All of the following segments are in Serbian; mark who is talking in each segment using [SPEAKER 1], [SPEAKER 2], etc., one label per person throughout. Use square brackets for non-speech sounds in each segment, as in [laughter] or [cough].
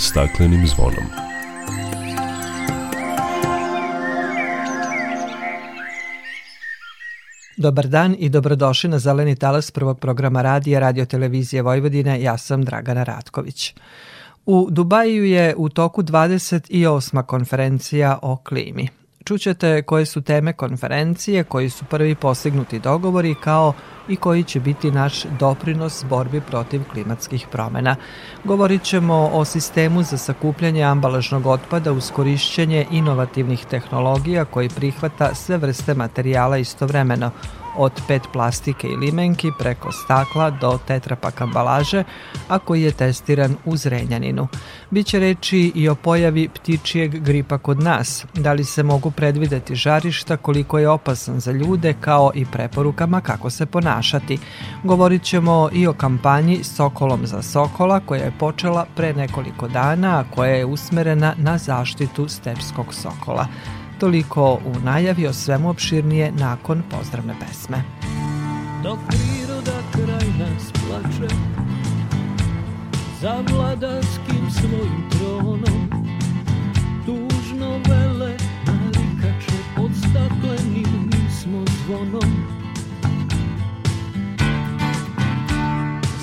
[SPEAKER 1] staklenim zvonom.
[SPEAKER 2] Dobar dan i dobrodošli na Zeleni talas prvog programa radija Radio Televizije Vojvodine. Ja sam Dragana Ratković. U Dubaju je u toku 28. konferencija o klimi. Čućete koje su teme konferencije, koji su prvi postignuti dogovori, kao i koji će biti naš doprinos borbi protiv klimatskih promena. Govorit ćemo o sistemu za sakupljanje ambalažnog otpada uz korišćenje inovativnih tehnologija koji prihvata sve vrste materijala istovremeno, od PET plastike i limenki preko stakla do tetrapak ambalaže, a koji je testiran u Zrenjaninu. Biće reči i o pojavi ptičijeg gripa kod nas, da li se mogu predvideti žarišta, koliko je opasan za ljude, kao i preporukama kako se ponašati. Govorit ćemo i o kampanji Sokolom za Sokola koja je počela pre nekoliko dana, a koja je usmerena na zaštitu stepskog sokola. Toliko u najavi o svemu opširnije nakon pozdravne pesme. Dok priroda kraj nas plače Za vladarskim svojim tronom Tužno vele narikače Pod staklenim nismo zvonom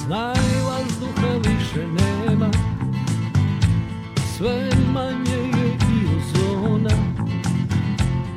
[SPEAKER 2] Znaj vazduha više nema Sve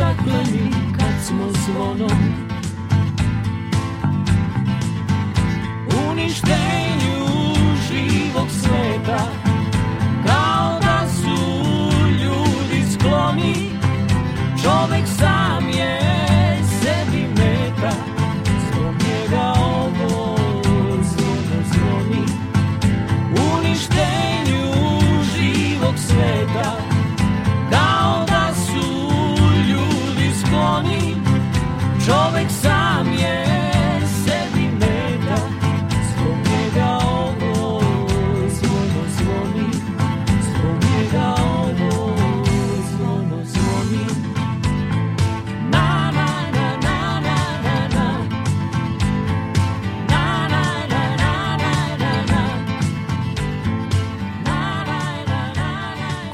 [SPEAKER 2] stakleni kad smo zvonom. Uništenju Čovek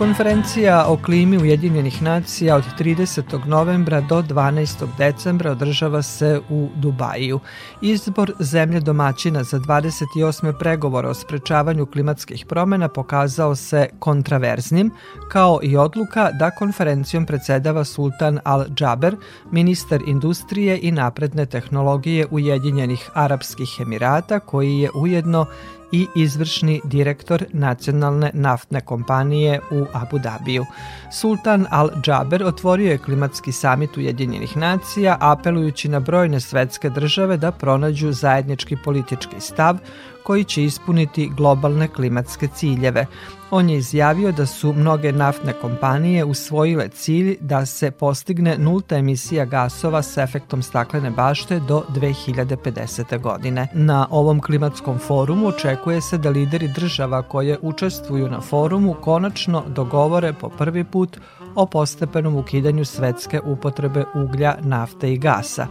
[SPEAKER 2] Konferencija o klimi Ujedinjenih nacija od 30. novembra do 12. decembra održava se u Dubaju. Izbor zemlje domaćina za 28. pregovora o sprečavanju klimatskih promena pokazao se kontraverznim, kao i odluka da konferencijom predsedava Sultan Al-Džaber, ministar industrije i napredne tehnologije Ujedinjenih Arapskih Emirata, koji je ujedno i izvršni direktor nacionalne naftne kompanije u Abu Dabiju. Sultan Al-Džaber otvorio je klimatski samit Ujedinjenih nacija apelujući na brojne svetske države da pronađu zajednički politički stav koji će ispuniti globalne klimatske ciljeve. On je izjavio da su mnoge naftne kompanije usvojile cilj da se postigne nulta emisija gasova s efektom staklene bašte do 2050. godine. Na ovom klimatskom forumu očekuje se da lideri država koje učestvuju na forumu konačno dogovore po prvi put o postepenom ukidanju svetske upotrebe uglja, nafte i gasa.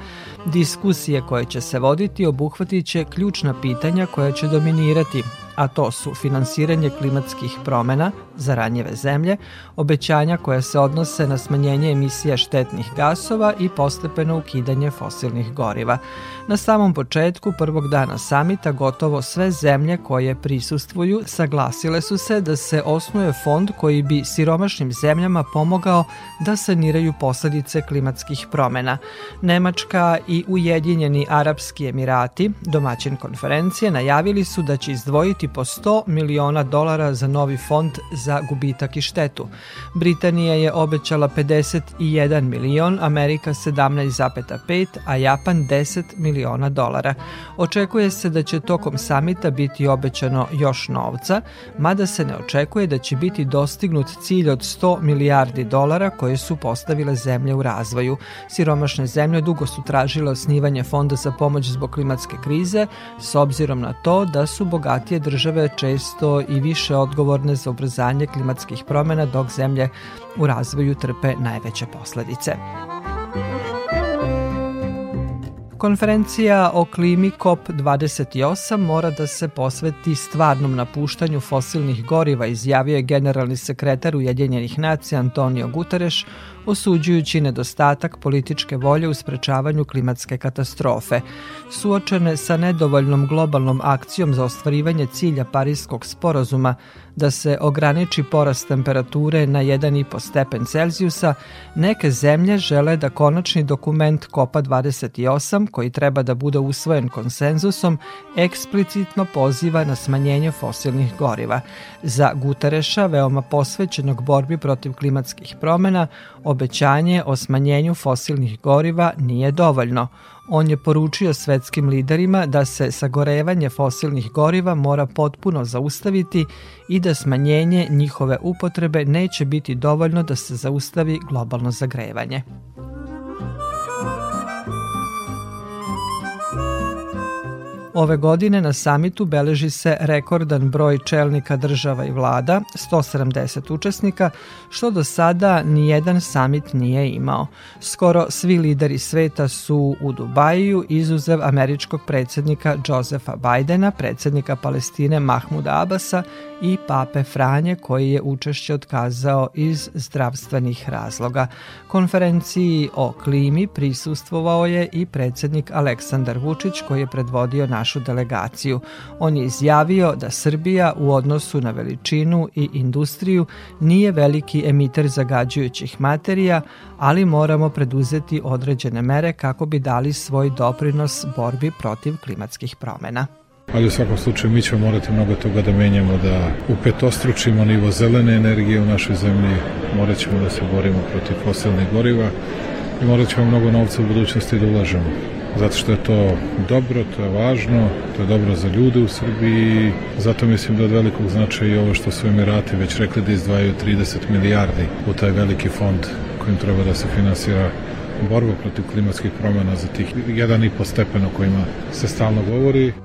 [SPEAKER 2] Diskusije koje će se voditi obuhvatit će ključna pitanja koja će dominirati a to su finansiranje klimatskih promena za ranjive zemlje, obećanja koja se odnose na smanjenje emisija štetnih gasova i postepeno ukidanje fosilnih goriva. Na samom početku prvog dana samita gotovo sve zemlje koje prisustvuju saglasile su se da se osnuje fond koji bi siromašnim zemljama pomogao da saniraju posledice klimatskih promena. Nemačka i Ujedinjeni Arapski Emirati, domaćin konferencije, najavili su da će izdvojiti po 100 miliona dolara za novi fond za gubitak i štetu. Britanija je obećala 51 milion, Amerika 17,5, a Japan 10 miliona dolara. Očekuje se da će tokom samita biti obećano još novca, mada se ne očekuje da će biti dostignut cilj od 100 milijardi dolara koje su postavile zemlje u razvoju. Siromašne zemlje dugo su tražile osnivanje fonda za pomoć zbog klimatske krize, s obzirom na to da su bogatije države često i više odgovorne za ubrzanje klimatskih promena, dok zemlje u razvoju trpe najveće posledice. Konferencija o klimi COP28 mora da se posveti stvarnom napuštanju fosilnih goriva, izjavio je generalni sekretar Ujedinjenih nacija Antonio Guterres osuđujući nedostatak političke volje u sprečavanju klimatske katastrofe. Suočene sa nedovoljnom globalnom akcijom za ostvarivanje cilja Parijskog sporazuma da se ograniči porast temperature na 1,5 stepen Celzijusa, neke zemlje žele da konačni dokument COPA 28, koji treba da bude usvojen konsenzusom, eksplicitno poziva na smanjenje fosilnih goriva. Za Gutereša, veoma posvećenog borbi protiv klimatskih promena, obećanje o smanjenju fosilnih goriva nije dovoljno. On je poručio svetskim liderima da se sagorevanje fosilnih goriva mora potpuno zaustaviti i da smanjenje njihove upotrebe neće biti dovoljno da se zaustavi globalno zagrevanje. Ove godine na samitu beleži se rekordan broj čelnika država i vlada, 170 učesnika, što do sada ni jedan samit nije imao. Skoro svi lideri sveta su u Dubaju, izuzev američkog predsednika Josefa Bajdena, predsednika Palestine Mahmuda Abasa i pape Franje koji je učešće otkazao iz zdravstvenih razloga. Konferenciji o klimi prisustvovao je i predsednik Aleksandar Vučić koji je predvodio našu delegaciju. On je izjavio da Srbija u odnosu na veličinu i industriju nije veliki emiter zagađujućih materija, ali moramo preduzeti određene mere kako bi dali svoj doprinos borbi protiv klimatskih promena
[SPEAKER 1] ali u svakom slučaju mi ćemo morati mnogo toga da menjamo, da upetostručimo nivo zelene energije u našoj zemlji, morat ćemo da se borimo protiv fosilnih goriva i morat ćemo mnogo novca u budućnosti da ulažemo. Zato što je to dobro, to je važno, to je dobro za ljude u Srbiji, zato mislim da od velikog značaja i ovo što su Emirati već rekli da izdvajaju 30 milijardi u taj veliki fond kojim treba da se finansira borba protiv klimatskih promjena za tih 1,5 stepen o kojima se stalno govori.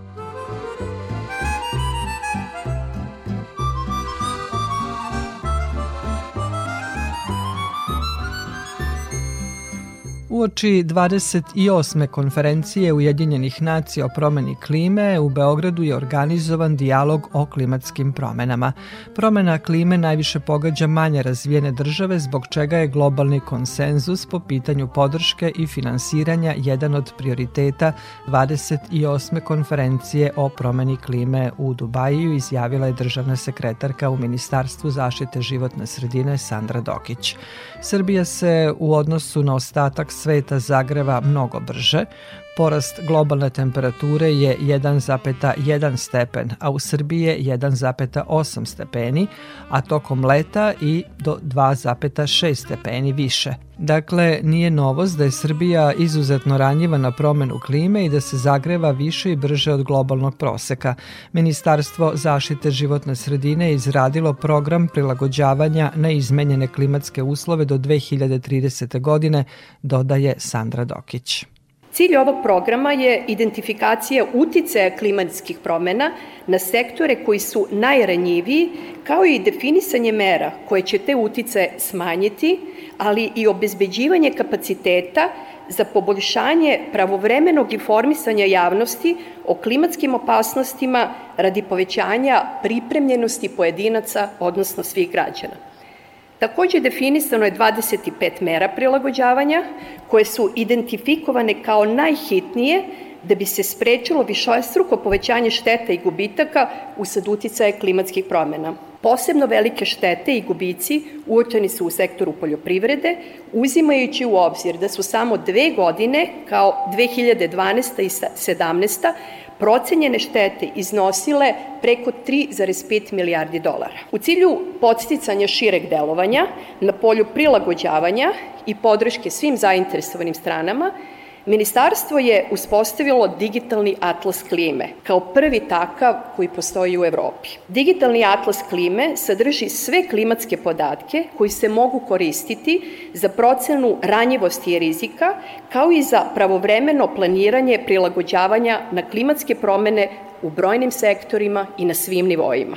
[SPEAKER 2] Uoči 28. konferencije Ujedinjenih nacija o promeni klime u Beogradu je organizovan dijalog o klimatskim promenama. Promena klime najviše pogađa manje razvijene države zbog čega je globalni konsenzus po pitanju podrške i finansiranja jedan od prioriteta 28. konferencije o promeni klime u Dubaju izjavila je državna sekretarka u Ministarstvu zaštite životne sredine Sandra Dokić. Srbija se u odnosu na ostatak sveta zagreva mnogo brže, Porast globalne temperature je 1,1 stepen, a u Srbiji je 1,8 stepeni, a tokom leta i do 2,6 stepeni više. Dakle, nije novost da je Srbija izuzetno ranjiva na promenu klime i da se zagreva više i brže od globalnog proseka. Ministarstvo zaštite životne sredine je izradilo program prilagođavanja na izmenjene klimatske uslove do 2030. godine, dodaje Sandra Dokić.
[SPEAKER 3] Cilj ovog programa je identifikacija uticaja klimatskih promena na sektore koji su najranjiviji, kao i definisanje mera koje će te utice smanjiti, ali i obezbeđivanje kapaciteta za poboljšanje pravovremenog informisanja javnosti o klimatskim opasnostima radi povećanja pripremljenosti pojedinaca, odnosno svih građana. Takođe definisano je 25 mera prilagođavanja koje su identifikovane kao najhitnije da bi se sprečilo višostruko povećanje šteta i gubitaka usled uticaja klimatskih promena. Posebno velike štete i gubici uočeni su u sektoru poljoprivrede, uzimajući u obzir da su samo dve godine, kao 2012. i 2017 procenjene štete iznosile preko 3,5 milijardi dolara. U cilju podsticanja šireg delovanja na polju prilagođavanja i podrške svim zainteresovanim stranama, Ministarstvo je uspostavilo digitalni atlas klime kao prvi takav koji postoji u Evropi. Digitalni atlas klime sadrži sve klimatske podatke koji se mogu koristiti za procenu ranjivosti i rizika, kao i za pravovremeno planiranje prilagođavanja na klimatske promene u brojnim sektorima i na svim nivoima.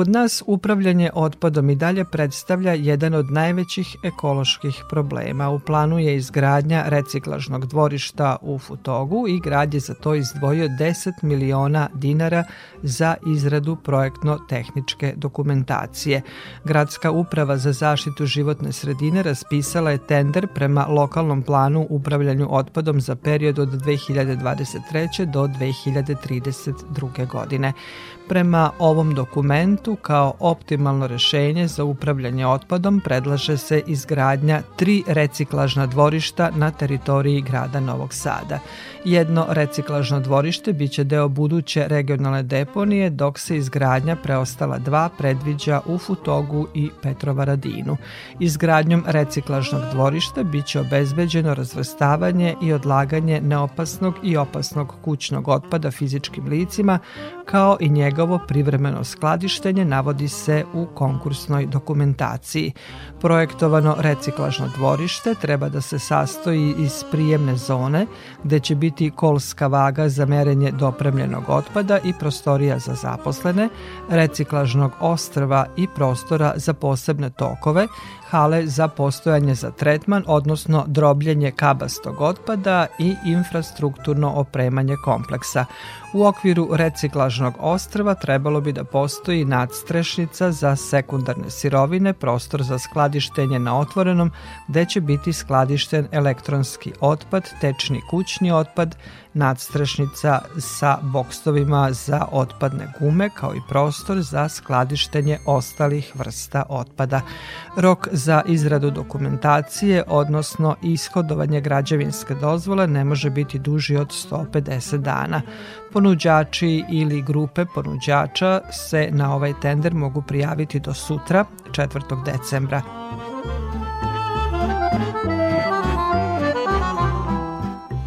[SPEAKER 2] Kod nas upravljanje otpadom i dalje predstavlja jedan od najvećih ekoloških problema. U planu je izgradnja reciklažnog dvorišta u Futogu i grad je za to izdvojio 10 miliona dinara za izradu projektno-tehničke dokumentacije. Gradska uprava za zaštitu životne sredine raspisala je tender prema lokalnom planu upravljanju otpadom za period od 2023. do 2032. godine. Prema ovom dokumentu kao optimalno rešenje za upravljanje otpadom predlaže se izgradnja tri reciklažna dvorišta na teritoriji grada Novog Sada. Jedno reciklažno dvorište biće deo buduće regionalne deponije, dok se izgradnja preostala dva predviđa u Futogu i Petrovaradinu. Izgradnjom reciklažnog dvorišta biće obezbeđeno razvrstavanje i odlaganje neopasnog i opasnog kućnog otpada fizičkim licima, kao i njegovo privremeno skladištenje navodi se u konkursnoj dokumentaciji. Projektovano reciklažno dvorište treba da se sastoji iz prijemne zone gde će biti kolska vaga za merenje dopremljenog otpada i prostorija za zaposlene, reciklažnog ostrva i prostora za posebne tokove, hale za postojanje za tretman, odnosno drobljenje kabastog otpada i infrastrukturno opremanje kompleksa. U okviru reciklažnog ostrva trebalo bi da postoji nadstrešnica za sekundarne sirovine, prostor za skladištenje na otvorenom, gde će biti skladišten elektronski otpad, tečni kućni otpad, nadstrešnica sa bokstovima za otpadne gume, kao i prostor za skladištenje ostalih vrsta otpada. Rok za izradu dokumentacije, odnosno ishodovanje građevinske dozvole ne može biti duži od 150 dana. Ponuđači ili grupe ponuđača se na ovaj tender mogu prijaviti do sutra, 4. decembra.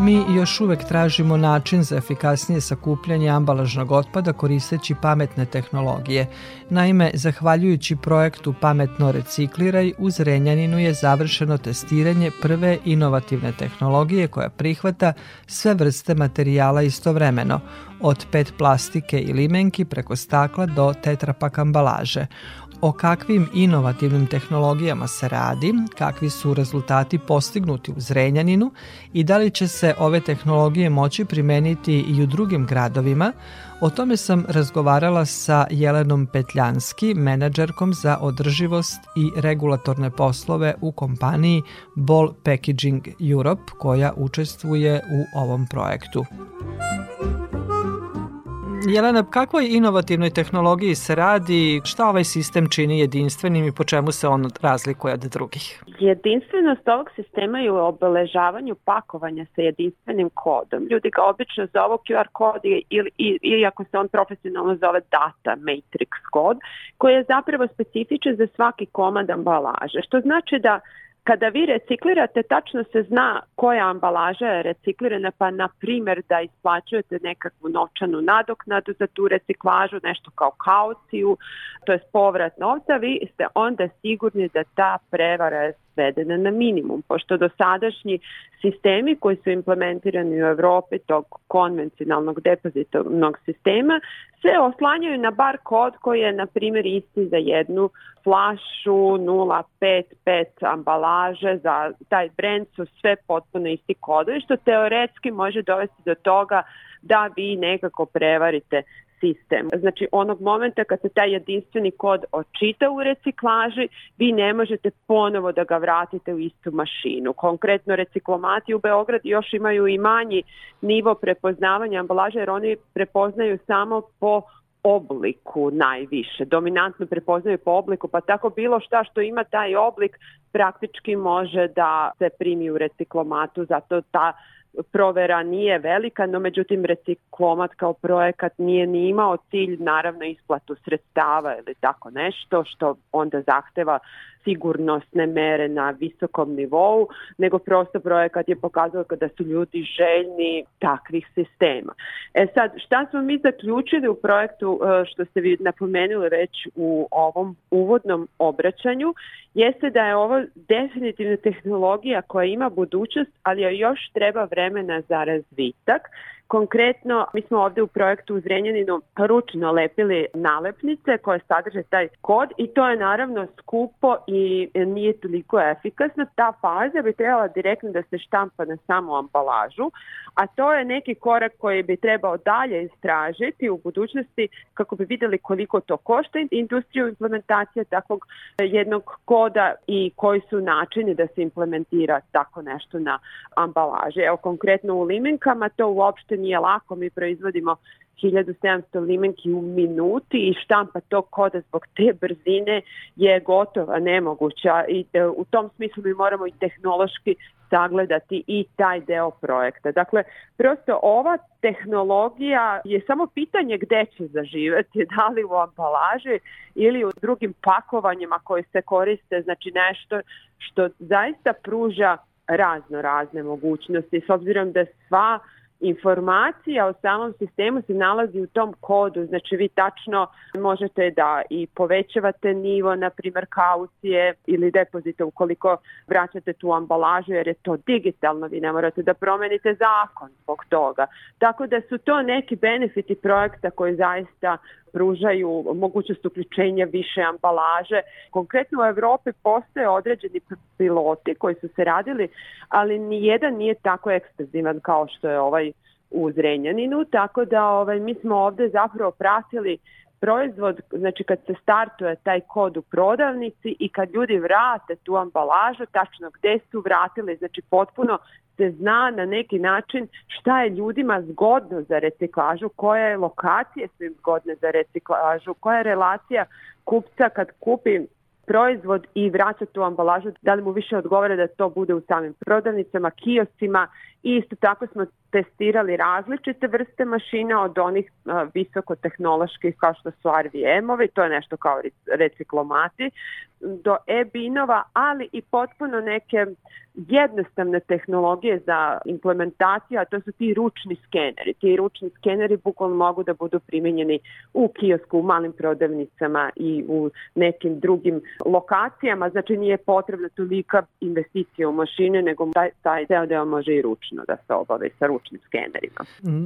[SPEAKER 2] Mi još uvek tražimo način za efikasnije sakupljanje ambalažnog otpada koristeći pametne tehnologije. Naime, zahvaljujući projektu Pametno recikliraj, u Zrenjaninu je završeno testiranje prve inovativne tehnologije koja prihvata sve vrste materijala istovremeno, od pet plastike i limenki preko stakla do tetrapak ambalaže o kakvim inovativnim tehnologijama se radi, kakvi su rezultati postignuti u Zrenjaninu i da li će se ove tehnologije moći primeniti i u drugim gradovima, o tome sam razgovarala sa Jelenom Petljanski, menadžerkom za održivost i regulatorne poslove u kompaniji Ball Packaging Europe koja učestvuje u ovom projektu. Jelena, kakvoj inovativnoj tehnologiji se radi, šta ovaj sistem čini jedinstvenim i po čemu se on razlikuje od drugih?
[SPEAKER 4] Jedinstvenost ovog sistema je u obeležavanju pakovanja sa jedinstvenim kodom. Ljudi ga obično zovu QR kod ili, iako se on profesionalno zove data matrix kod, koji je zapravo specifičan za svaki komad ambalaže, što znači da Kada vi reciklirate, tačno se zna koja ambalaža je reciklirana, pa na primjer da isplaćujete nekakvu novčanu nadoknadu za tu reciklažu, nešto kao kauciju, to je povrat novca, vi ste onda sigurni da ta prevara je svedena na minimum, pošto dosadašnji sistemi koji su implementirani u Evropi tog konvencionalnog depozitovnog sistema se oslanjaju na bar kod koji je na primjer isti za jednu flašu 055 ambalaže za taj brend su sve potpuno isti kodovi što teoretski može dovesti do toga da vi nekako prevarite sistem. Znači onog momenta kad se taj jedinstveni kod očita u reciklaži, vi ne možete ponovo da ga vratite u istu mašinu. Konkretno reciklomati u Beograd još imaju i manji nivo prepoznavanja ambalaže jer oni prepoznaju samo po obliku najviše. Dominantno prepoznaju po obliku, pa tako bilo šta što ima taj oblik praktički može da se primi u reciklomatu, zato ta provera nije velika, no međutim reciklomat kao projekat nije ni imao cilj naravno isplatu sredstava ili tako nešto što onda zahteva sigurnosne mere na visokom nivou, nego prosto projekat je pokazao da su ljudi željni takvih sistema. E sad, šta smo mi zaključili u projektu e, što ste vi napomenuli već u ovom uvodnom obraćanju, jeste da je ovo definitivna tehnologija koja ima budućnost, ali joj još treba vremena za razvitak Konkretno, mi smo ovde u projektu u Zrenjaninu ručno lepili nalepnice koje sadrže taj kod i to je naravno skupo i nije toliko efikasno. Ta faza bi trebala direktno da se štampa na samu ambalažu, a to je neki korak koji bi trebao dalje istražiti u budućnosti kako bi videli koliko to košta industriju implementacije takvog jednog koda i koji su načini da se implementira tako nešto na ambalaži. Evo konkretno u limenkama to uopšte nije lako, mi proizvodimo 1700 limenki u minuti i štampa tog koda zbog te brzine je gotova, nemoguća i e, u tom smislu mi moramo i tehnološki sagledati i taj deo projekta. Dakle, prosto ova tehnologija je samo pitanje gde će zaživeti, [laughs] da li u ambalaži ili u drugim pakovanjima koje se koriste, znači nešto što zaista pruža razno razne mogućnosti, s obzirom da sva informacija o samom sistemu se nalazi u tom kodu, znači vi tačno možete da i povećavate nivo, na primer kaucije ili depozita ukoliko vraćate tu ambalažu jer je to digitalno, vi ne morate da promenite zakon zbog toga. Tako da su to neki benefiti projekta koji zaista pružaju mogućnost uključenja više ambalaže. Konkretno u Evropi postoje određeni piloti koji su se radili, ali ni jedan nije tako ekstenzivan kao što je ovaj u Zrenjaninu, tako da ovaj, mi smo ovde zapravo pratili proizvod, znači kad se startuje taj kod u prodavnici i kad ljudi vrate tu ambalažu, tačno gde su vratili, znači potpuno se zna na neki način šta je ljudima zgodno za reciklažu, koje lokacije su im zgodne za reciklažu, koja je relacija kupca kad kupi proizvod i vraća tu ambalažu, da li mu više odgovara da to bude u samim prodavnicama, kioscima i isto tako smo testirali različite vrste mašina od onih visokotehnoloških kao što su RVM-ovi, to je nešto kao reciklomati, do e-binova, ali i potpuno neke jednostavne tehnologije za implementaciju, a to su ti ručni skeneri. Ti ručni skeneri bukvalno mogu da budu primenjeni u kiosku, u malim prodavnicama i u nekim drugim lokacijama, znači nije potrebna tolika investicija u mašine, nego taj, taj deo deo može i ručno da se obave sa ručnim skenerima.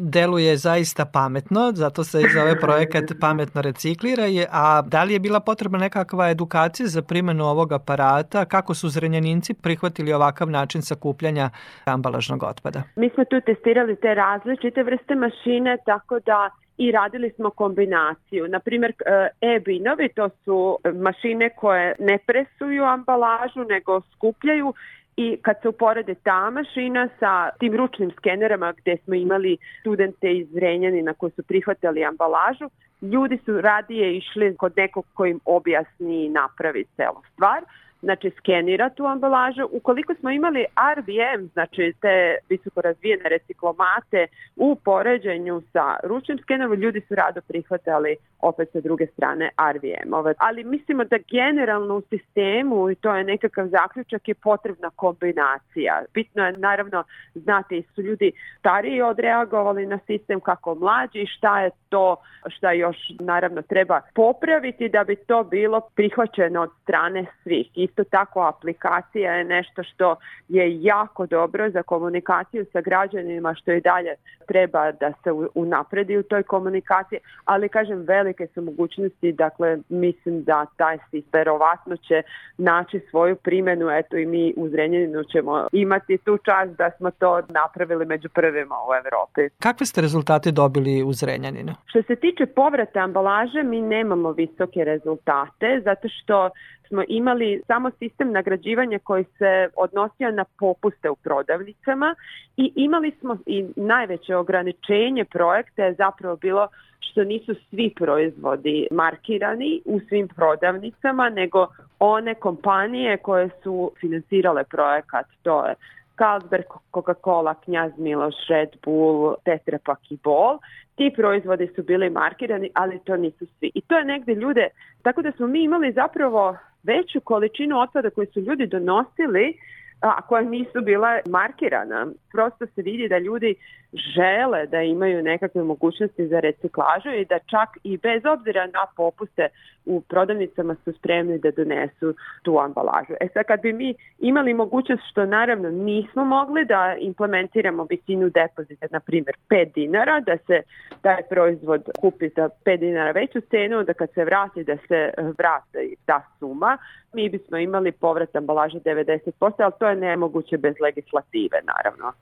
[SPEAKER 2] Deluje zaista pametno, zato se i zove projekat Pametno recikliraj, a da li je bila potrebna nekakva edukacija za primenu ovog aparata? Kako su zrenjaninci prihvatili ovakav način sakupljanja ambalažnog otpada?
[SPEAKER 4] Mi smo tu testirali te različite vrste mašine, tako da i radili smo kombinaciju. Naprimer, e-binovi, to su mašine koje ne presuju ambalažu, nego skupljaju i kad se uporede ta mašina sa tim ručnim skenerama gde smo imali studente iz Renjanina koji su prihvatali ambalažu, ljudi su radije išli kod nekog ko im objasni i napravi celu stvar znači skenira tu ambalažu. Ukoliko smo imali RVM, znači te visoko razvijene reciklomate u poređenju sa ručnim skenerom, ljudi su rado prihvatali opet sa druge strane RVM-ove. Ali mislimo da generalno u sistemu, i to je nekakav zaključak, je potrebna kombinacija. Bitno je naravno znate su ljudi stariji odreagovali na sistem kako mlađi, šta je to šta još naravno treba popraviti da bi to bilo prihvaćeno od strane svih. Isto tako aplikacija je nešto što je jako dobro za komunikaciju sa građanima što i dalje treba da se unapredi u toj komunikaciji, ali kažem velike su mogućnosti, dakle mislim da taj sistem verovatno će naći svoju primenu, eto i mi u Zrenjaninu ćemo imati tu čast da smo to napravili među prvima u Evropi.
[SPEAKER 2] Kakve ste rezultate dobili u Zrenjaninu?
[SPEAKER 4] Što se tiče povrata ambalaže, mi nemamo visoke rezultate, zato što smo imali samo sistem nagrađivanja koji se odnosio na popuste u prodavnicama i imali smo i najveće ograničenje projekta je zapravo bilo što nisu svi proizvodi markirani u svim prodavnicama, nego one kompanije koje su finansirale projekat, to je Carlsberg, Coca-Cola, Knjaz Miloš, Red Bull, Tetra Pak i Bol. Ti proizvodi su bili markirani, ali to nisu svi. I to je negde ljude, tako da smo mi imali zapravo veću količinu otpada koju su ljudi donosili a koja nisu bila markirana. Prosto se vidi da ljudi žele da imaju nekakve mogućnosti za reciklažu i da čak i bez obzira na popuste u prodavnicama su spremni da donesu tu ambalažu. E sad kad bi mi imali mogućnost što naravno nismo mogli da implementiramo visinu depozita, na primjer 5 dinara, da se taj proizvod kupi za 5 dinara veću cenu, da kad se vrati da se vrati ta suma, mi bismo imali povrat ambalaže 90%, ali to je nemoguće bez legislative, naravno.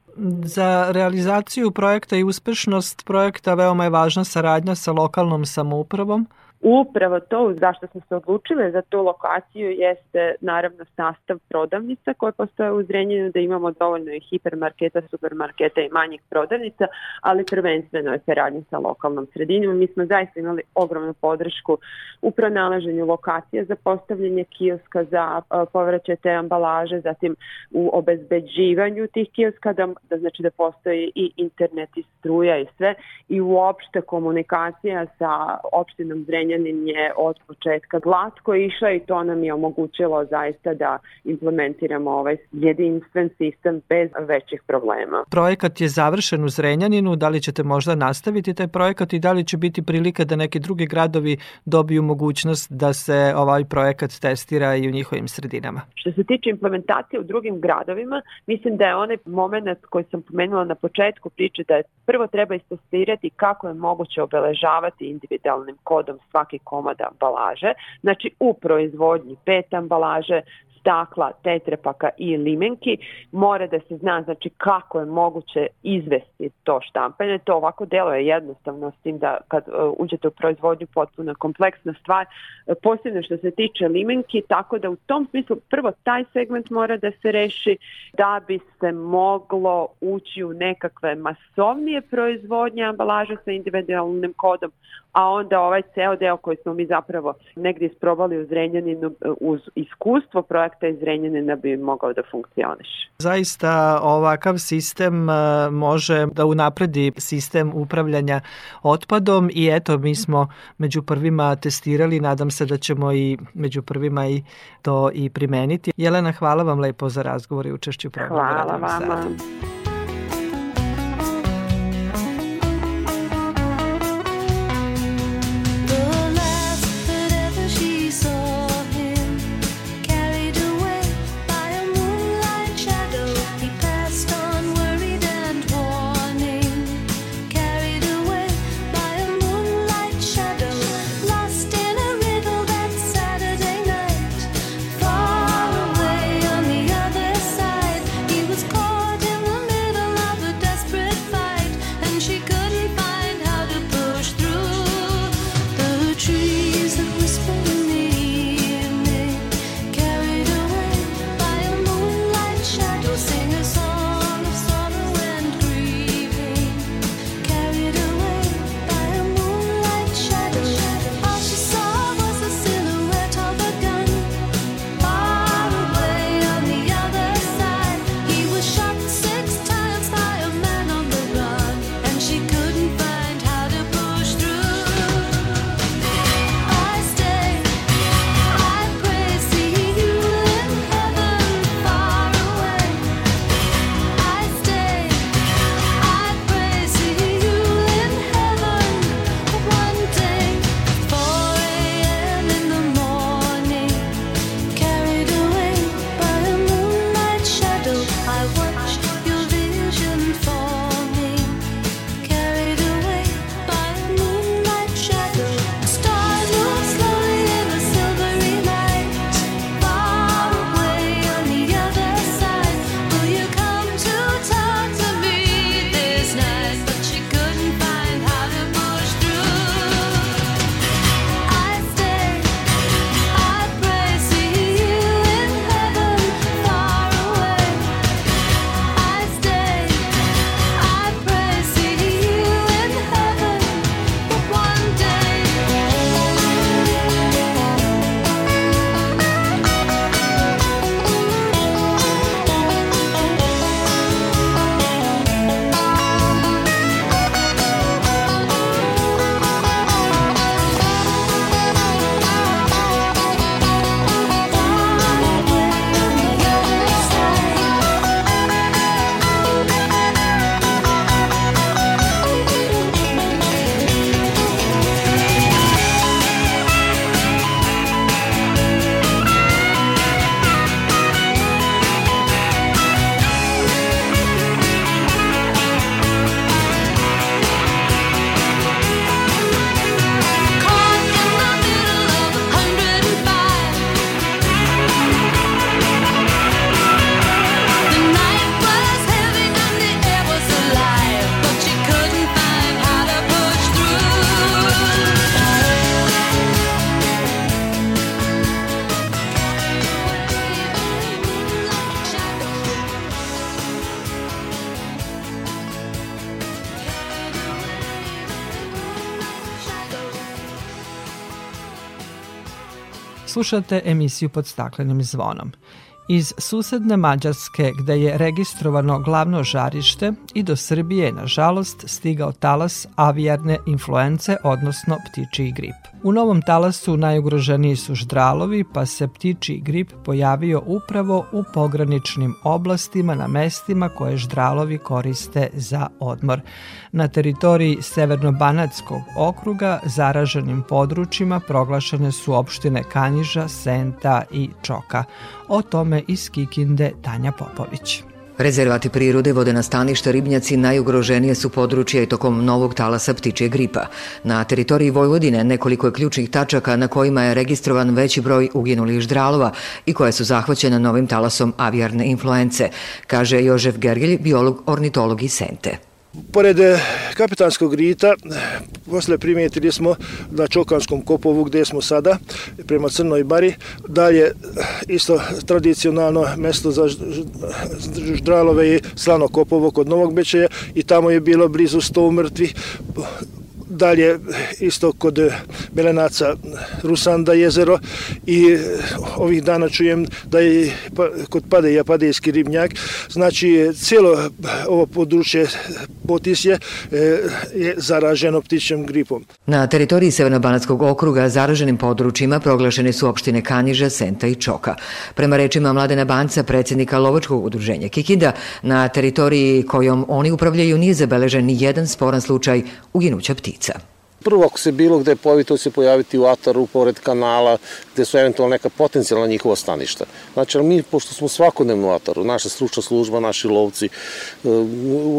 [SPEAKER 2] Za realizaciju projekta i uspešnost projekta veoma je važna saradnja sa lokalnom samoupravom.
[SPEAKER 4] Upravo to zašto smo se odlučile za tu lokaciju jeste naravno sastav prodavnica koje postoje u Zrenjinu da imamo dovoljno i hipermarketa, supermarketa i manjih prodavnica, ali prvenstveno je saradnja sa lokalnom sredinom. Mi smo zaista imali ogromnu podršku u pronalaženju lokacije za postavljanje kioska za povraćaj te ambalaže, zatim u obezbeđivanju tih kioska, da, da znači da postoji i internet i struja i sve i uopšte komunikacija sa opštinom Zrenjanin Zrenjanin je od početka glatko išla i to nam je omogućilo zaista da implementiramo ovaj jedinstven sistem bez većih problema.
[SPEAKER 2] Projekat je završen u Zrenjaninu, da li ćete možda nastaviti taj projekat i da li će biti prilika da neki drugi gradovi dobiju mogućnost da se ovaj projekat testira i u njihovim sredinama?
[SPEAKER 4] Što se tiče implementacije u drugim gradovima, mislim da je onaj moment koji sam pomenula na početku priče da je prvo treba istestirati kako je moguće obeležavati individualnim kodom svaki komad ambalaže. Znači u proizvodnji pet ambalaže, stakla, tetrepaka i limenki, mora da se zna znači kako je moguće izvesti to štampanje. To ovako delo je jednostavno s tim da kad uh, uđete u proizvodnju potpuno kompleksna stvar, posebno što se tiče limenki, tako da u tom smislu prvo taj segment mora da se reši da bi se moglo ući u nekakve masovnije proizvodnje ambalaže sa individualnim kodom, a onda ovaj ceo deo koji smo mi zapravo negdje isprobali u Zrenjaninu uz iskustvo projekta iz Zrenjanina bi mogao da funkcioniš.
[SPEAKER 2] Zaista ovakav sistem može da unapredi sistem upravljanja otpadom i eto mi smo među prvima testirali, nadam se da ćemo i među prvima i to i primeniti. Jelena, hvala vam lepo za razgovor i učešću u programu.
[SPEAKER 4] Hvala vama.
[SPEAKER 5] Caught
[SPEAKER 2] Slušate emisiju pod staklenim zvonom. Iz susedne Mađarske, gde je registrovano glavno žarište, i do Srbije, nažalost, stigao talas avijarne influence, odnosno ptičiji grip. U novom talasu najugroženiji su ždralovi, pa se ptičiji grip pojavio upravo u pograničnim oblastima na mestima koje ždralovi koriste za odmor. Na teritoriji Severno-Banatskog okruga zaraženim područjima proglašene su opštine Kanjiža, Senta i Čoka. O tome iz Kikinde Tanja Popović.
[SPEAKER 5] Rezervati prirode, vodena staništa, ribnjaci najugroženije su područje i tokom novog talasa ptičje gripa. Na teritoriji Vojvodine nekoliko je ključnih tačaka na kojima je registrovan veći broj uginulih ždralova i koje su zahvaćene novim talasom avijarne influence, kaže Jožef Gergelj, biolog ornitolog iz Sente.
[SPEAKER 6] Pored eh, kapitanskog rita, posle primijetili smo na Čokanskom kopovu gde smo sada, prema Crnoj bari, dalje isto tradicionalno mesto za ždralove je Slano kopovo kod Novog Bečeja i tamo je bilo blizu 100 mrtvih dalje isto kod Belenaca Rusanda jezero i ovih dana čujem da je pa, kod Padeja Padejski ribnjak znači cijelo ovo područje Potisje e, je zaraženo ptičjem gripom.
[SPEAKER 5] Na teritoriji Severnobanatskog okruga zaraženim područjima proglašene su opštine Kanjiža, Senta i Čoka. Prema rečima Mladena Banca, predsednika Lovačkog udruženja Kikinda, na teritoriji kojom oni upravljaju nije zabeležen ni jedan sporan slučaj uginuća ptica.
[SPEAKER 7] Prvo, ako se bilo gde pojavi, to se pojaviti u ataru, pored kanala, gde su eventualno neka potencijalna njihova staništa. Znači, mi, pošto smo svakodnevno u ataru, naša stručna služba, naši lovci, e,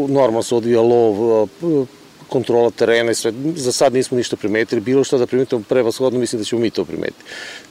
[SPEAKER 7] normalno se odvija lov, e, kontrola terena i sve. Za sad nismo ništa primetili, bilo što da primetimo prevashodno, mislim da ćemo mi to primetiti.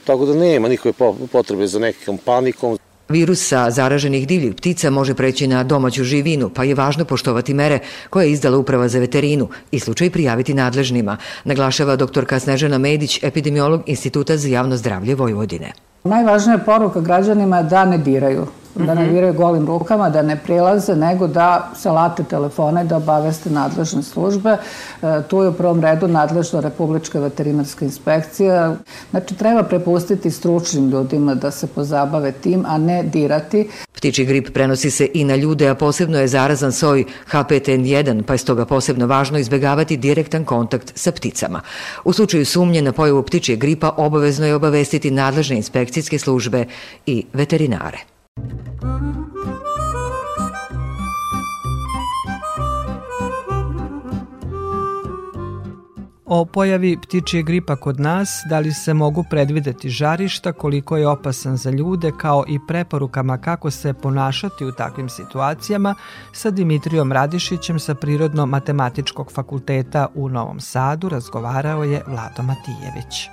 [SPEAKER 7] Tako da nema nikakve potrebe za nekom panikom.
[SPEAKER 5] Virus sa zaraženih divljih ptica može preći na domaću živinu, pa je važno poštovati mere koje je izdala Uprava za veterinu i slučaj prijaviti nadležnima, naglašava doktorka Snežana Medić, epidemiolog Instituta za javno zdravlje Vojvodine.
[SPEAKER 8] Najvažnija poruka građanima da ne diraju da ne viraju golim rukama, da ne prilaze, nego da se late telefone, da obaveste nadležne službe. E, tu je u prvom redu nadležna Republička veterinarska inspekcija. Znači, treba prepustiti stručnim ljudima da se pozabave tim, a ne dirati.
[SPEAKER 5] Ptiči grip prenosi se i na ljude, a posebno je zarazan soj HPTN1, pa je stoga posebno važno izbegavati direktan kontakt sa pticama. U slučaju sumnje na pojavu ptičije gripa obavezno je obavestiti nadležne inspekcijske službe i veterinare.
[SPEAKER 2] O pojavi ptičije gripa kod nas, da li se mogu predvideti žarišta, koliko je opasan za ljude, kao i preporukama kako se ponašati u takvim situacijama, sa Dimitrijom Radišićem sa Prirodno-matematičkog fakulteta u Novom Sadu razgovarao je Vlado Matijević.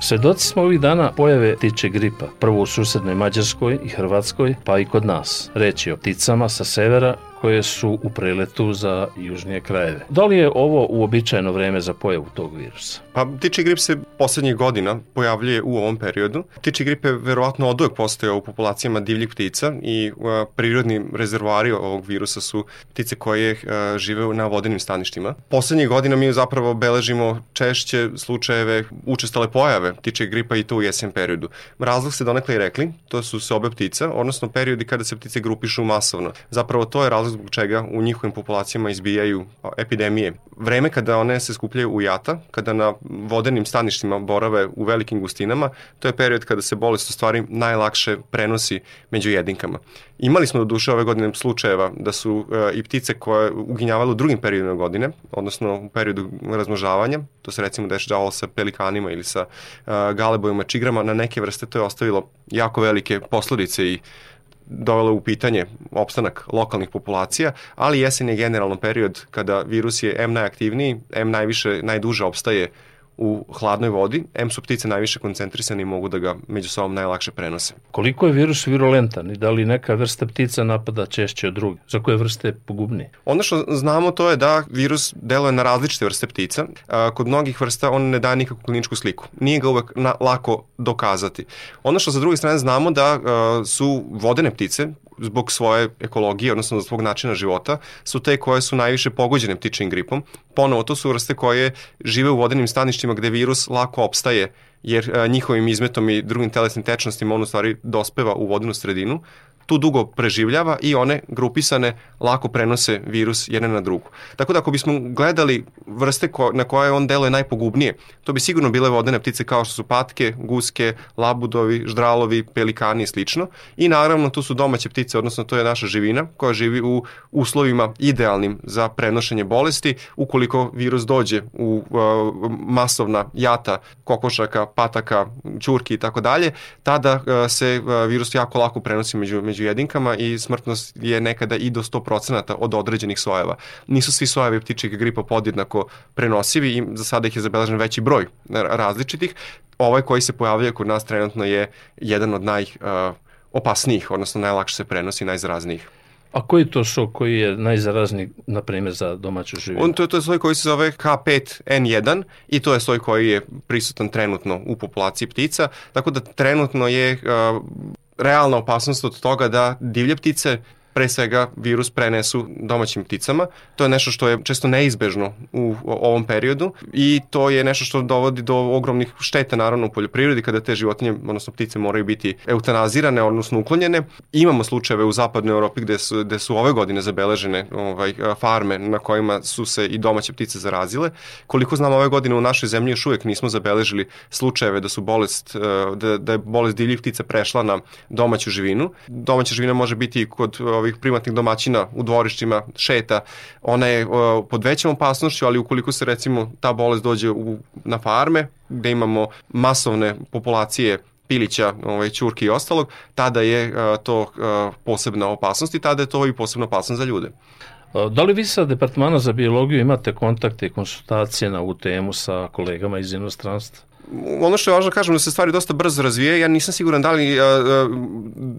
[SPEAKER 9] Svedoci smo ovih dana pojave ptiče gripa, prvo u susednoj Mađarskoj i Hrvatskoj, pa i kod nas. Reč je o pticama sa severa koje su u preletu za južnije krajeve. Da li je ovo uobičajeno vreme za pojavu tog virusa?
[SPEAKER 10] Pa tiči grip se poslednjih godina pojavljuje u ovom periodu. Tiči grip je verovatno od uvek postojao u populacijama divljih ptica i uh, prirodni rezervoari ovog virusa su ptice koje uh, žive na vodenim staništima. Poslednjih godina mi zapravo beležimo češće slučajeve učestale pojave tiče gripa i to u jesen periodu. Razlog se donekle i rekli, to su se obe ptica, odnosno periodi kada se ptice grupišu masovno. Zapravo to je razlog razlog zbog čega u njihovim populacijama izbijaju epidemije. Vreme kada one se skupljaju u jata, kada na vodenim staništima borave u velikim gustinama, to je period kada se bolest u stvari najlakše prenosi među jedinkama. Imali smo do duše ove godine slučajeva da su e, i ptice koje uginjavale u drugim periodima godine, odnosno u periodu razmnožavanja, to se recimo dešavalo sa pelikanima ili sa e, galebojima, čigrama, na neke vrste to je ostavilo jako velike posledice i dovelo u pitanje opstanak lokalnih populacija, ali jesen je generalno period kada virus je M najaktivniji, M najviše, najduže opstaje u hladnoj vodi, M su ptice najviše koncentrisane i mogu da ga među sobom najlakše prenose.
[SPEAKER 9] Koliko je virus virulentan i da li neka vrsta ptica napada češće od druge? Za koje vrste je pogubnije?
[SPEAKER 10] Ono što znamo to je da virus deluje na različite vrste ptica. Kod mnogih vrsta on ne daje nikakvu kliničku sliku. Nije ga uvek na, lako dokazati. Ono što sa druge strane znamo da su vodene ptice, zbog svoje ekologije, odnosno zbog načina života, su te koje su najviše pogođene ptičim gripom. Ponovo, to su vrste koje žive u vodenim staništima gde virus lako opstaje jer a, njihovim izmetom i drugim telesnim tečnostima on u stvari dospeva u vodnu sredinu tu dugo preživljava i one grupisane lako prenose virus jedne na drugu. Tako da ako bismo gledali vrste ko, na koje on deluje najpogubnije, to bi sigurno bile vodene ptice kao što su patke, guske, labudovi, ždralovi, pelikani i slično. I naravno tu su domaće ptice, odnosno to je naša živina koja živi u uslovima idealnim za prenošenje bolesti ukoliko virus dođe u uh, masovna jata kokošaka, pataka, ćurki i tako dalje, tada uh, se uh, virus jako lako prenosi među, među jedinkama i smrtnost je nekada i do 100% od određenih sojeva. Nisu svi sojevi ptičjeg gripa podjednako prenosivi i za sada ih je zabeležen veći broj različitih. Ovaj koji se pojavljuje kod nas trenutno je jedan od najopasnijih, odnosno najlakše se prenosi, najzaraznijih.
[SPEAKER 9] A koji to sok koji je najzarazniji, na primjer, za domaću živinu?
[SPEAKER 10] On, to, to je soj koji se zove K5N1 i to je soj koji je prisutan trenutno u populaciji ptica, tako da trenutno je uh, realna opasnost od toga da divlje ptice pre svega virus prenesu domaćim pticama. To je nešto što je često neizbežno u ovom periodu i to je nešto što dovodi do ogromnih šteta naravno u poljoprivredi kada te životinje, odnosno ptice moraju biti eutanazirane, odnosno uklonjene. Imamo slučajeve u zapadnoj Europi gde su, gde su ove godine zabeležene ovaj, farme na kojima su se i domaće ptice zarazile. Koliko znam ove godine u našoj zemlji još uvek nismo zabeležili slučajeve da su bolest, da, da je bolest divljih ptica prešla na domaću živinu. Domaća živina može biti kod ovih ovih privatnih domaćina u dvorištima šeta, ona je pod većom opasnošću, ali ukoliko se recimo ta bolest dođe u, na farme, gde imamo masovne populacije pilića, ovaj, čurki i ostalog, tada je uh, to uh, posebna opasnost i tada je to i posebna opasnost za ljude.
[SPEAKER 9] Da li vi sa Departmana za biologiju imate kontakte i konsultacije na ovu temu sa kolegama iz inostranstva?
[SPEAKER 10] Ono što je važno da kažem da se stvari dosta brzo razvijaju, ja nisam siguran da li uh,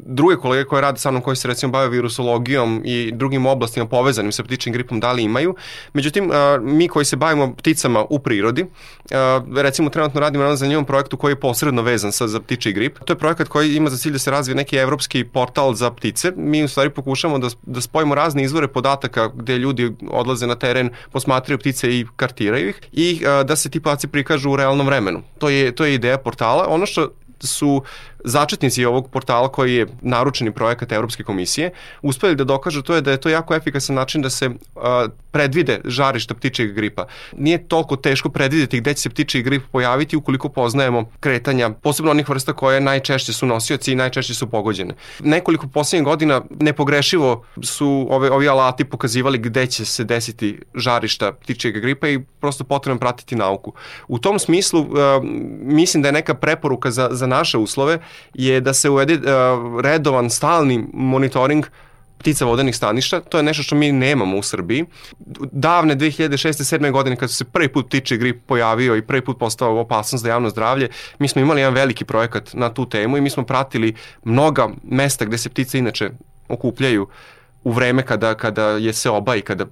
[SPEAKER 10] druge kolege koje rade sa mnom koji se recimo bave virusologijom i drugim oblastima povezanim sa ptičim gripom da li imaju. Međutim, uh, mi koji se bavimo pticama u prirodi, uh, recimo trenutno radimo na zanimljivom projektu koji je posredno vezan sa za ptiči grip. To je projekat koji ima za cilj da se razvije neki evropski portal za ptice. Mi u stvari pokušamo da, da spojimo razne izvore podataka gde ljudi odlaze na teren, posmatraju ptice i kartiraju ih i uh, da se ti podaci prikažu u realnom vremenu to je, to je ideja portala. Ono što su začetnici ovog portala koji je naručeni projekat Evropske komisije uspeli da dokažu to je da je to jako efikasan način da se uh, predvide žarišta ptičeg gripa. Nije toliko teško predvideti gde će se ptičji grip pojaviti ukoliko poznajemo kretanja, posebno onih vrsta koje najčešće su nosioci i najčešće su pogođene. Nekoliko poslednjih godina nepogrešivo su ove, ovi alati pokazivali gde će se desiti žarišta ptičjeg gripa i prosto potrebno pratiti nauku. U tom smislu uh, mislim da je neka preporuka za, za naše uslove je da se uvede uh, redovan, stalni monitoring ptica vodenih staništa, to je nešto što mi nemamo u Srbiji. Davne 2006. 7. godine kad se prvi put ptiči grip pojavio i prvi put postao opasnost za javno zdravlje, mi smo imali jedan veliki projekat na tu temu i mi smo pratili mnoga mesta gde se ptice inače okupljaju u vreme kada, kada je se oba i kada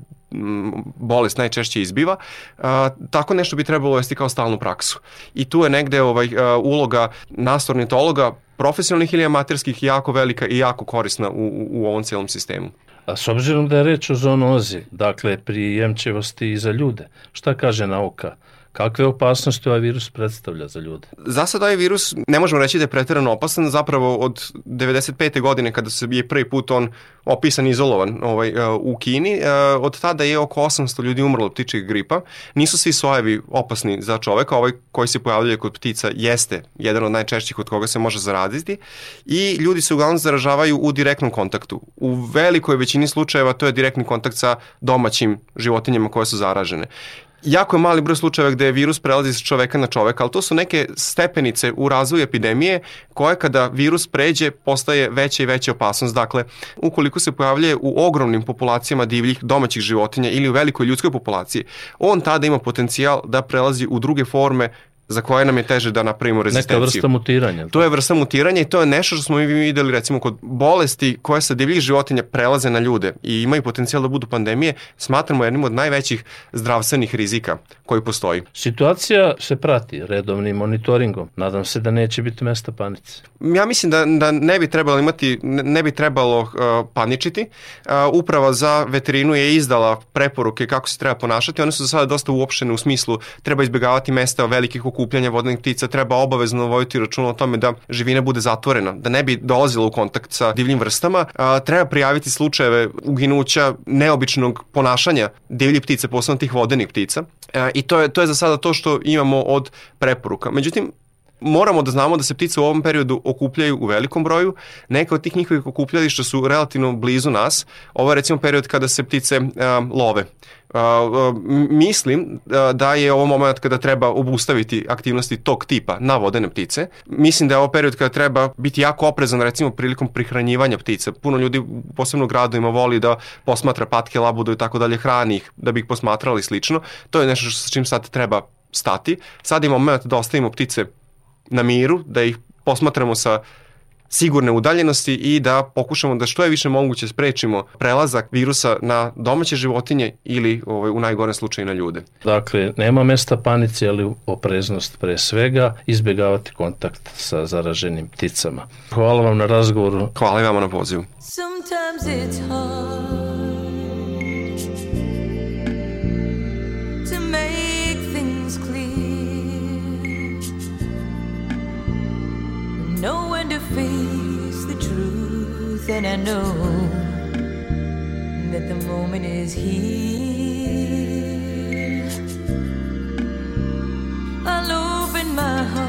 [SPEAKER 10] bolest najčešće izbiva, a, tako nešto bi trebalo uvesti kao stalnu praksu. I tu je negde ovaj, a, uloga nastornitologa, profesionalnih ili amaterskih, jako velika i jako korisna u, u, ovom cijelom sistemu.
[SPEAKER 9] A s obzirom da je reč o zoonozi, dakle prijemčivosti i za ljude, šta kaže nauka? Kakve opasnosti ovaj virus predstavlja za ljude?
[SPEAKER 10] Za sad ovaj virus ne možemo reći da je pretjerano opasan, zapravo od 95. godine kada se je prvi put on opisan izolovan ovaj, uh, u Kini, uh, od tada je oko 800 ljudi umrlo od ptičeg gripa. Nisu svi sojevi opasni za čoveka, ovaj koji se pojavljuje kod ptica jeste jedan od najčešćih od koga se može zaraziti i ljudi se uglavnom zaražavaju u direktnom kontaktu. U velikoj većini slučajeva to je direktni kontakt sa domaćim životinjama koje su zaražene jako je mali broj slučajeva gde virus prelazi sa čoveka na čoveka, ali to su neke stepenice u razvoju epidemije koje kada virus pređe postaje veća i veća opasnost. Dakle, ukoliko se pojavljuje u ogromnim populacijama divljih domaćih životinja ili u velikoj ljudskoj populaciji, on tada ima potencijal da prelazi u druge forme za koje nam je teže da napravimo rezistenciju.
[SPEAKER 9] Neka vrsta mutiranja.
[SPEAKER 10] To je vrsta mutiranja i to je nešto što smo mi videli recimo kod bolesti koje sa divljih životinja prelaze na ljude i imaju potencijal da budu pandemije, smatramo jednim od najvećih zdravstvenih rizika koji postoji.
[SPEAKER 9] Situacija se prati redovnim monitoringom. Nadam se da neće biti mesta panice.
[SPEAKER 10] Ja mislim da, da ne bi trebalo imati, ne bi trebalo uh, paničiti. Uh, Uprava za veterinu je izdala preporuke kako se treba ponašati. One su za sada dosta uopštene u smislu treba izbjegavati mesta velikih okupljanja vodenih ptica treba obavezno voditi računa o tome da živina bude zatvorena, da ne bi dolazila u kontakt sa divljim vrstama. A, treba prijaviti slučajeve uginuća neobičnog ponašanja divljih ptica, posebno tih vodenih ptica. A, I to je, to je za sada to što imamo od preporuka. Međutim, moramo da znamo da se ptice u ovom periodu okupljaju u velikom broju. Neka od tih njihovih okupljališta su relativno blizu nas. Ovo je recimo period kada se ptice uh, love. Uh, uh, mislim da je ovo moment kada treba obustaviti aktivnosti tog tipa na vodene ptice. Mislim da je ovo period kada treba biti jako oprezan recimo prilikom prihranjivanja ptica. Puno ljudi, posebno u gradovima, voli da posmatra patke, labudu i tako dalje, hrani ih da bi ih posmatrali slično. To je nešto sa čim sad treba stati. Sad imamo moment da ostavimo ptice na miru, da ih posmatramo sa sigurne udaljenosti i da pokušamo da što je više moguće sprečimo prelazak virusa na domaće životinje ili ovaj, u najgorem slučaju na ljude.
[SPEAKER 9] Dakle, nema mesta panici, ali opreznost pre svega, izbjegavati kontakt sa zaraženim pticama. Hvala vam na razgovoru.
[SPEAKER 10] Hvala i vama na pozivu.
[SPEAKER 11] Sometimes it's hard know when to face the truth, and I know that the moment is here. I'll open my heart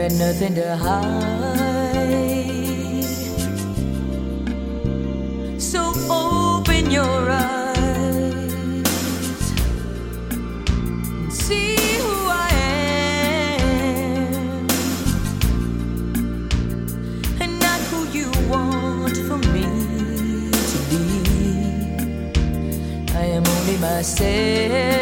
[SPEAKER 11] got nothing to hide. So open your eyes and see who I am, and not who you want for me to be. I am only myself,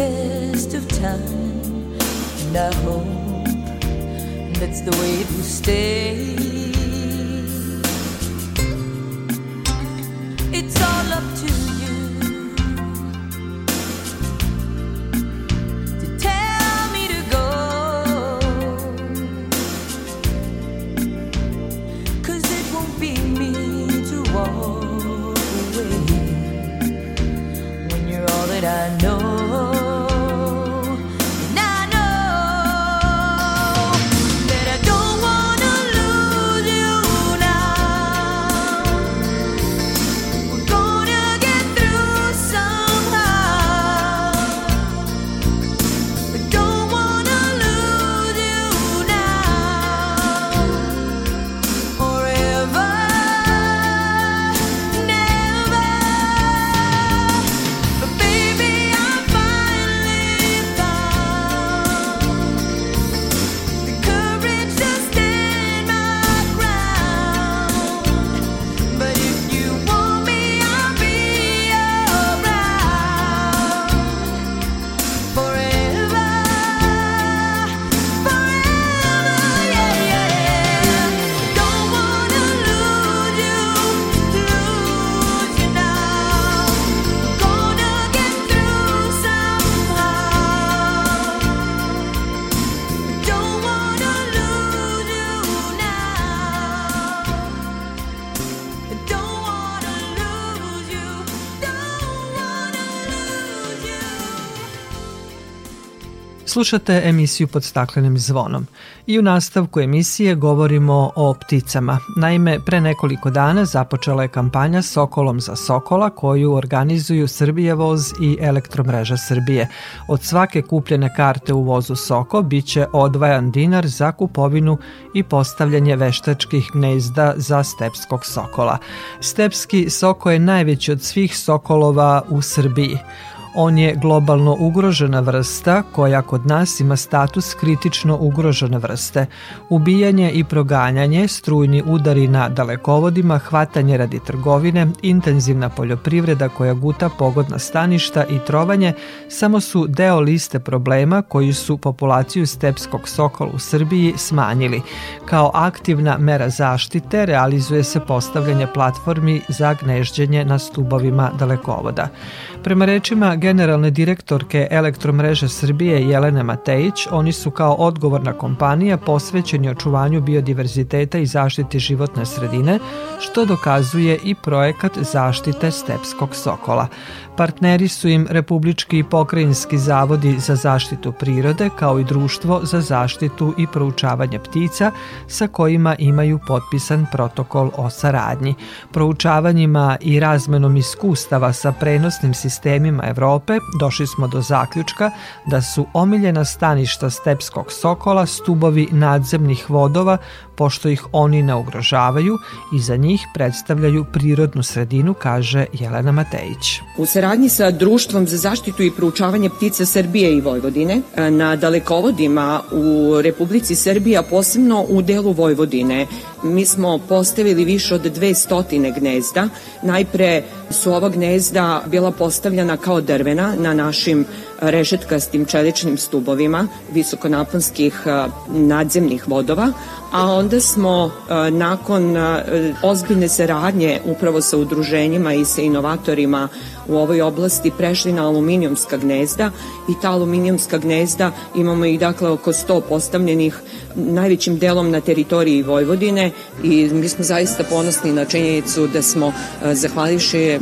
[SPEAKER 11] test of time. And I hope that's the way it will stay. It's all up to you.
[SPEAKER 2] Slušate emisiju pod staklenim zvonom i u nastavku emisije govorimo o pticama. Naime, pre nekoliko dana započela je kampanja Sokolom za Sokola koju organizuju Srbije voz i Elektromreža Srbije. Od svake kupljene karte u vozu Soko biće odvajan dinar za kupovinu i postavljanje veštačkih gnezda za stepskog sokola. Stepski soko je najveći od svih sokolova u Srbiji. On je globalno ugrožena vrsta koja kod nas ima status kritično ugrožene vrste. Ubijanje i proganjanje, strujni udari na dalekovodima, hvatanje radi trgovine, intenzivna poljoprivreda koja guta pogodna staništa i trovanje samo su deo liste problema koji su populaciju stepskog sokola u Srbiji smanjili. Kao aktivna mera zaštite realizuje se postavljanje platformi za gnežđenje na stubovima dalekovoda. Prema rečima generalne direktorke Elektromreže Srbije Jelene Matejić, oni su kao odgovorna kompanija posvećeni očuvanju biodiverziteta i zaštiti životne sredine, što dokazuje i projekat zaštite stepskog sokola. Partneri su im Republički i pokrajinski zavodi za zaštitu prirode kao i Društvo za zaštitu i proučavanje ptica sa kojima imaju potpisan protokol o saradnji. Proučavanjima i razmenom iskustava sa prenosnim sistemima Evrope došli smo do zaključka da su omiljena staništa stepskog sokola stubovi nadzemnih vodova pošto ih oni ne ugrožavaju i za njih predstavljaju prirodnu sredinu, kaže Jelena Matejić.
[SPEAKER 12] U saradnji sa Društvom za zaštitu i proučavanje ptica Srbije i Vojvodine na dalekovodima u Republici Srbija, posebno u delu Vojvodine, mi smo postavili više od 200 gnezda. Najpre su ova gnezda bila postavljena kao drvena na našim rešetkastim čeličnim stubovima visokonaponskih nadzemnih vodova, a onda smo nakon ozbiljne saradnje upravo sa udruženjima i sa inovatorima u ovoj oblasti prešli na aluminijumska gnezda i ta aluminijumska gnezda imamo ih dakle oko 100 postavljenih najvećim delom na teritoriji Vojvodine i mi smo zaista ponosni na činjenicu da smo zahvalivši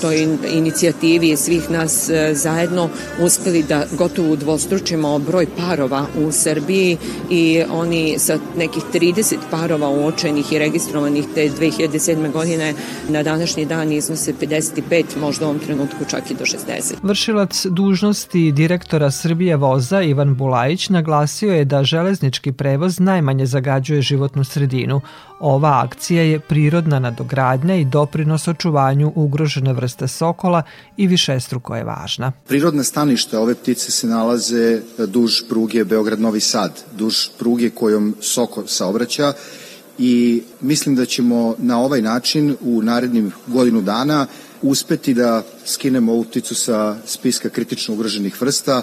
[SPEAKER 12] toj inicijativi svih nas zajedno uspeli da gotovo udvostručimo broj parova u Srbiji i oni sa nekih 30 parova uočenih i registrovanih te 2007. godine na današnji dan iznose 55, možda u ovom trenutku čak i do 60.
[SPEAKER 2] Vršilac dužnosti direktora Srbije voza Ivan Bulajić naglasio je da železnički prevoz najmanje zagađuje životnu sredinu. Ova akcija je prirodna nadogradnja i doprinos očuvanju ugrožene vrste sokola i višestruko je važna.
[SPEAKER 13] Prirodne stanište ove ptice se nalaze duž pruge Beograd-Novi Sad, duž pruge kojom soko saobraća i mislim da ćemo na ovaj način u narednim godinu dana uspeti da skinemo ovu pticu sa spiska kritično ugroženih vrsta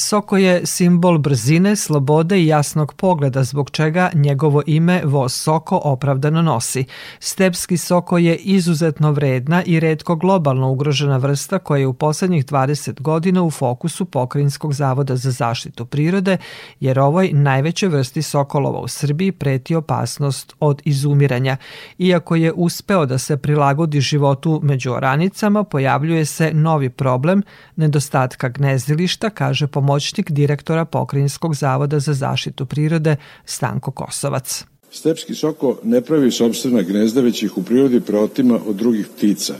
[SPEAKER 2] Soko je simbol brzine, slobode i jasnog pogleda zbog čega njegovo ime voz Soko opravdano nosi. Stepski soko je izuzetno vredna i redko globalno ugrožena vrsta koja je u poslednjih 20 godina u fokusu Pokrinjskog zavoda za zaštitu prirode, jer ovoj najvećoj vrsti sokolova u Srbiji preti opasnost od izumiranja. Iako je uspeo da se prilagodi životu među oranicama, pojavljuje se novi problem nedostatka gnezdilišta, kaže pomoćnik pomoćnik direktora Pokrinjskog zavoda za zaštitu prirode Stanko Kosovac.
[SPEAKER 14] Stepski soko ne pravi sobstvena gnezda, već ih u prirodi preotima od drugih ptica.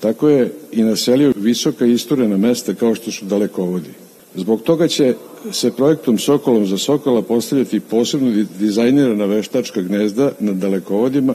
[SPEAKER 14] Tako je i naselio visoka isturena mesta kao što su dalekovodi. Zbog toga će se projektom Sokolom za Sokola postavljati posebno dizajnirana veštačka gnezda na dalekovodima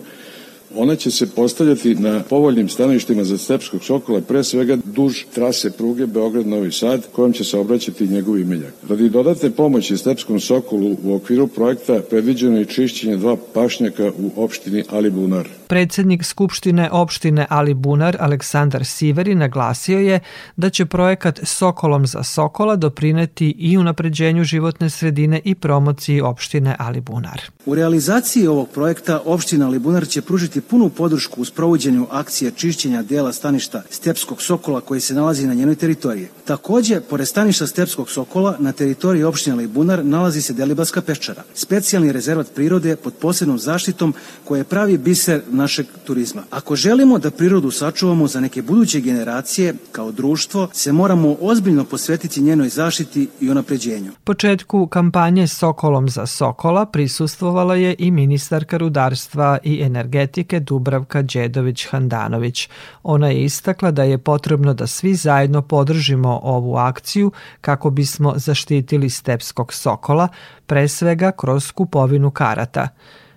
[SPEAKER 14] Ona će se postavljati na povoljnim stanovištima za stepskog sokola, pre svega duž trase pruge Beograd-Novi Sad, kojom će se obraćati njegov imeljak. Radi dodatne pomoći stepskom sokolu u okviru projekta predviđeno je čišćenje dva pašnjaka u opštini Alibunar.
[SPEAKER 2] Predsednik Skupštine opštine Alibunar Aleksandar Siveri naglasio je da će projekat Sokolom za Sokola doprineti i unapređenju životne sredine i promociji opštine Alibunar.
[SPEAKER 15] U realizaciji ovog projekta opština Alibunar će pružiti punu podršku u sprovođenju akcije čišćenja dela staništa Stepskog Sokola koji se nalazi na njenoj teritoriji. Takođe, pored staništa Stepskog Sokola, na teritoriji opštine Alibunar nalazi se Delibaska peščara, specijalni rezervat prirode pod posebnom zaštitom koje pravi biser našeg turizma. Ako želimo da prirodu sačuvamo za neke buduće generacije, kao društvo, se moramo ozbiljno posvetiti njenoj zaštiti i unapređenju.
[SPEAKER 2] Početku kampanje Sokolom za Sokola prisustvovala je i ministarka rudarstva i energetike Dubravka Đedović-Handanović. Ona je istakla da je potrebno da svi zajedno podržimo ovu akciju kako bismo zaštitili stepskog sokola, pre svega kroz kupovinu karata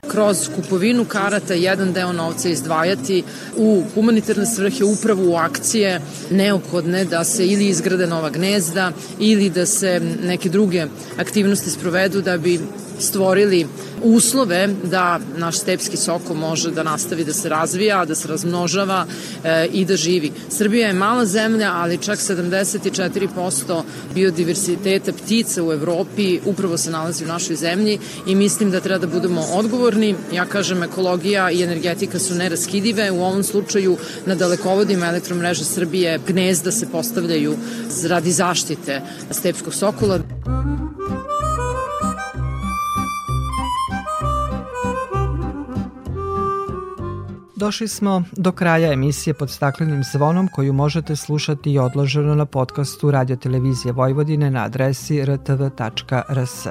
[SPEAKER 16] kroz kupovinu karata jedan deo novca izdvajati u humanitarne svrhe upravo u akcije neophodne da se ili izgrade nova gnezda ili da se neke druge aktivnosti sprovedu da bi stvorili uslove da naš stepski soko može da nastavi da se razvija, da se razmnožava e, i da živi. Srbija je mala zemlja, ali čak 74% biodiversiteta ptica u Evropi upravo se nalazi u našoj zemlji i mislim da treba da budemo odgovorni. Ja kažem, ekologija i energetika su neraskidive. U ovom slučaju na dalekovodima elektromreže Srbije gnezda se postavljaju radi zaštite stepskog sokola.
[SPEAKER 2] Došli smo do kraja emisije pod staklenim zvonom koju možete slušati i odloženo na podcastu Radio Televizije Vojvodine na adresi rtv.rs.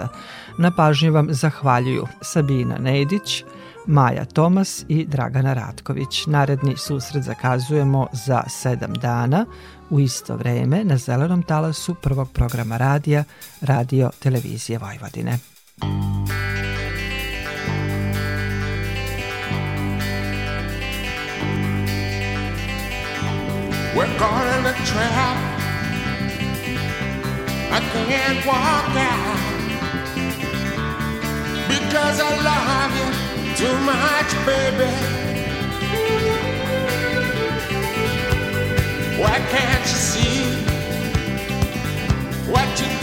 [SPEAKER 2] Na pažnji vam zahvaljuju Sabina Nedić, Maja Tomas i Dragana Ratković. Naredni susret zakazujemo za sedam dana u isto vreme na zelenom talasu prvog programa radija Radio Televizije Vojvodine. We're caught in a trap. I can't walk out because I love you too much, baby. Why can't you see what you're